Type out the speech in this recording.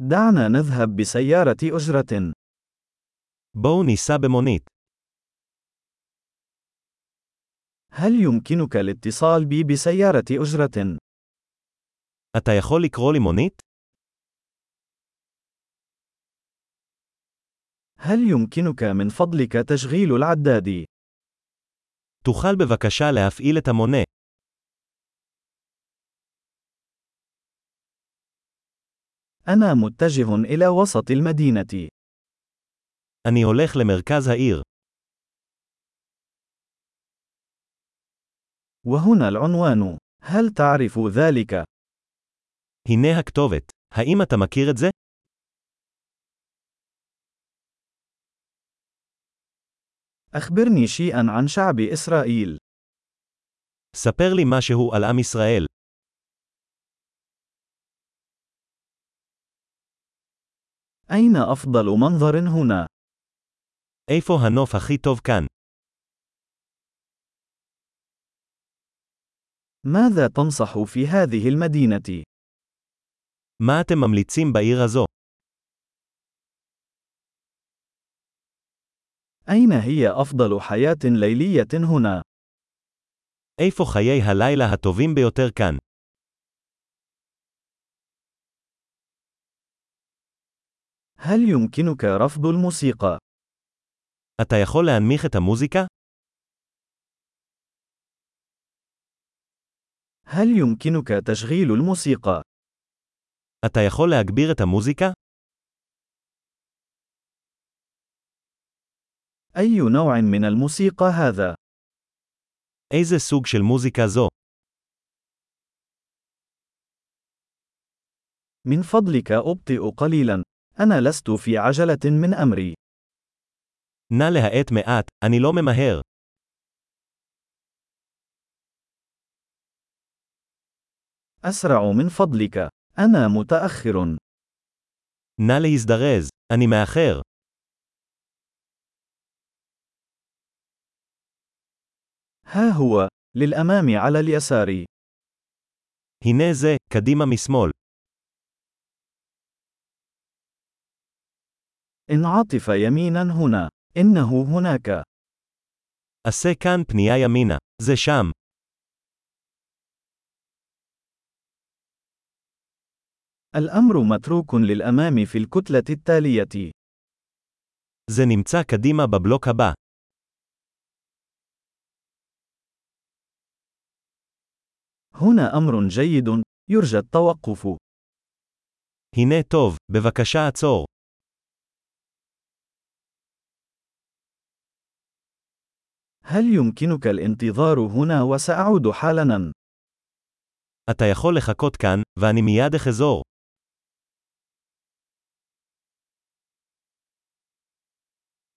دعنا نذهب بسيارة أجرة. בואו ניסע במונית. هل يمكنك الاتصال بي بسيارة أجرة؟ אתה יכול לקרוא לי מונית? هل يمكنك من فضلك تشغيل العداد؟ תוכל בבקשה להפעיל את המונה. أنا متجه إلى وسط المدينة. אני הולך למרכז העיר. وهنا العنوان. هل تعرف ذلك؟ הנה הכתובת. האם אתה מכיר את זה? أخبرني شيئا عن شعب إسرائيل. ספר לי משהו על עם ישראל. أين أفضل منظر هنا؟ איפה הנוף הכי טוב כאן? ماذا تنصح في هذه المدينة؟ מה אתם ממליצים בעיר הזו? أين هي أفضل حياة ليلية هنا؟ איפה חיי הלילה הטובים ביותר כאן? هل يمكنك رفض الموسيقى؟ אתה יכול להנמיך את המוזיקה? هل يمكنك تشغيل الموسيقى؟ אתה יכול להגביר את המוזיקה? أي نوع من الموسيقى هذا؟ איזה סוג של מוזיקה זו? من فضلك أبطئ قليلا. أنا لست في عجلة من أمري. נא להאט מעט, אני לא ממהר. أسرع من فضلك. أنا متأخر. נא להזדרז, אני מאחר. ها هو. للأمام على اليسار. הנה זה, קדימה משמאל. انعطف يمينا هنا. إنه هناك. עשה כאן פנייה ימינה. זה שם. الأمر متروك للأمام في الكتلة التالية. זה נמצא קדימה בבלוק הבא. هنا أمر جيد. يرجى التوقف. הנה טוב, בבקשה עצור. هل يمكنك الانتظار هنا وسأعود حالاً؟ אתה יכול לחכות כאן, ואני מיד אחזור.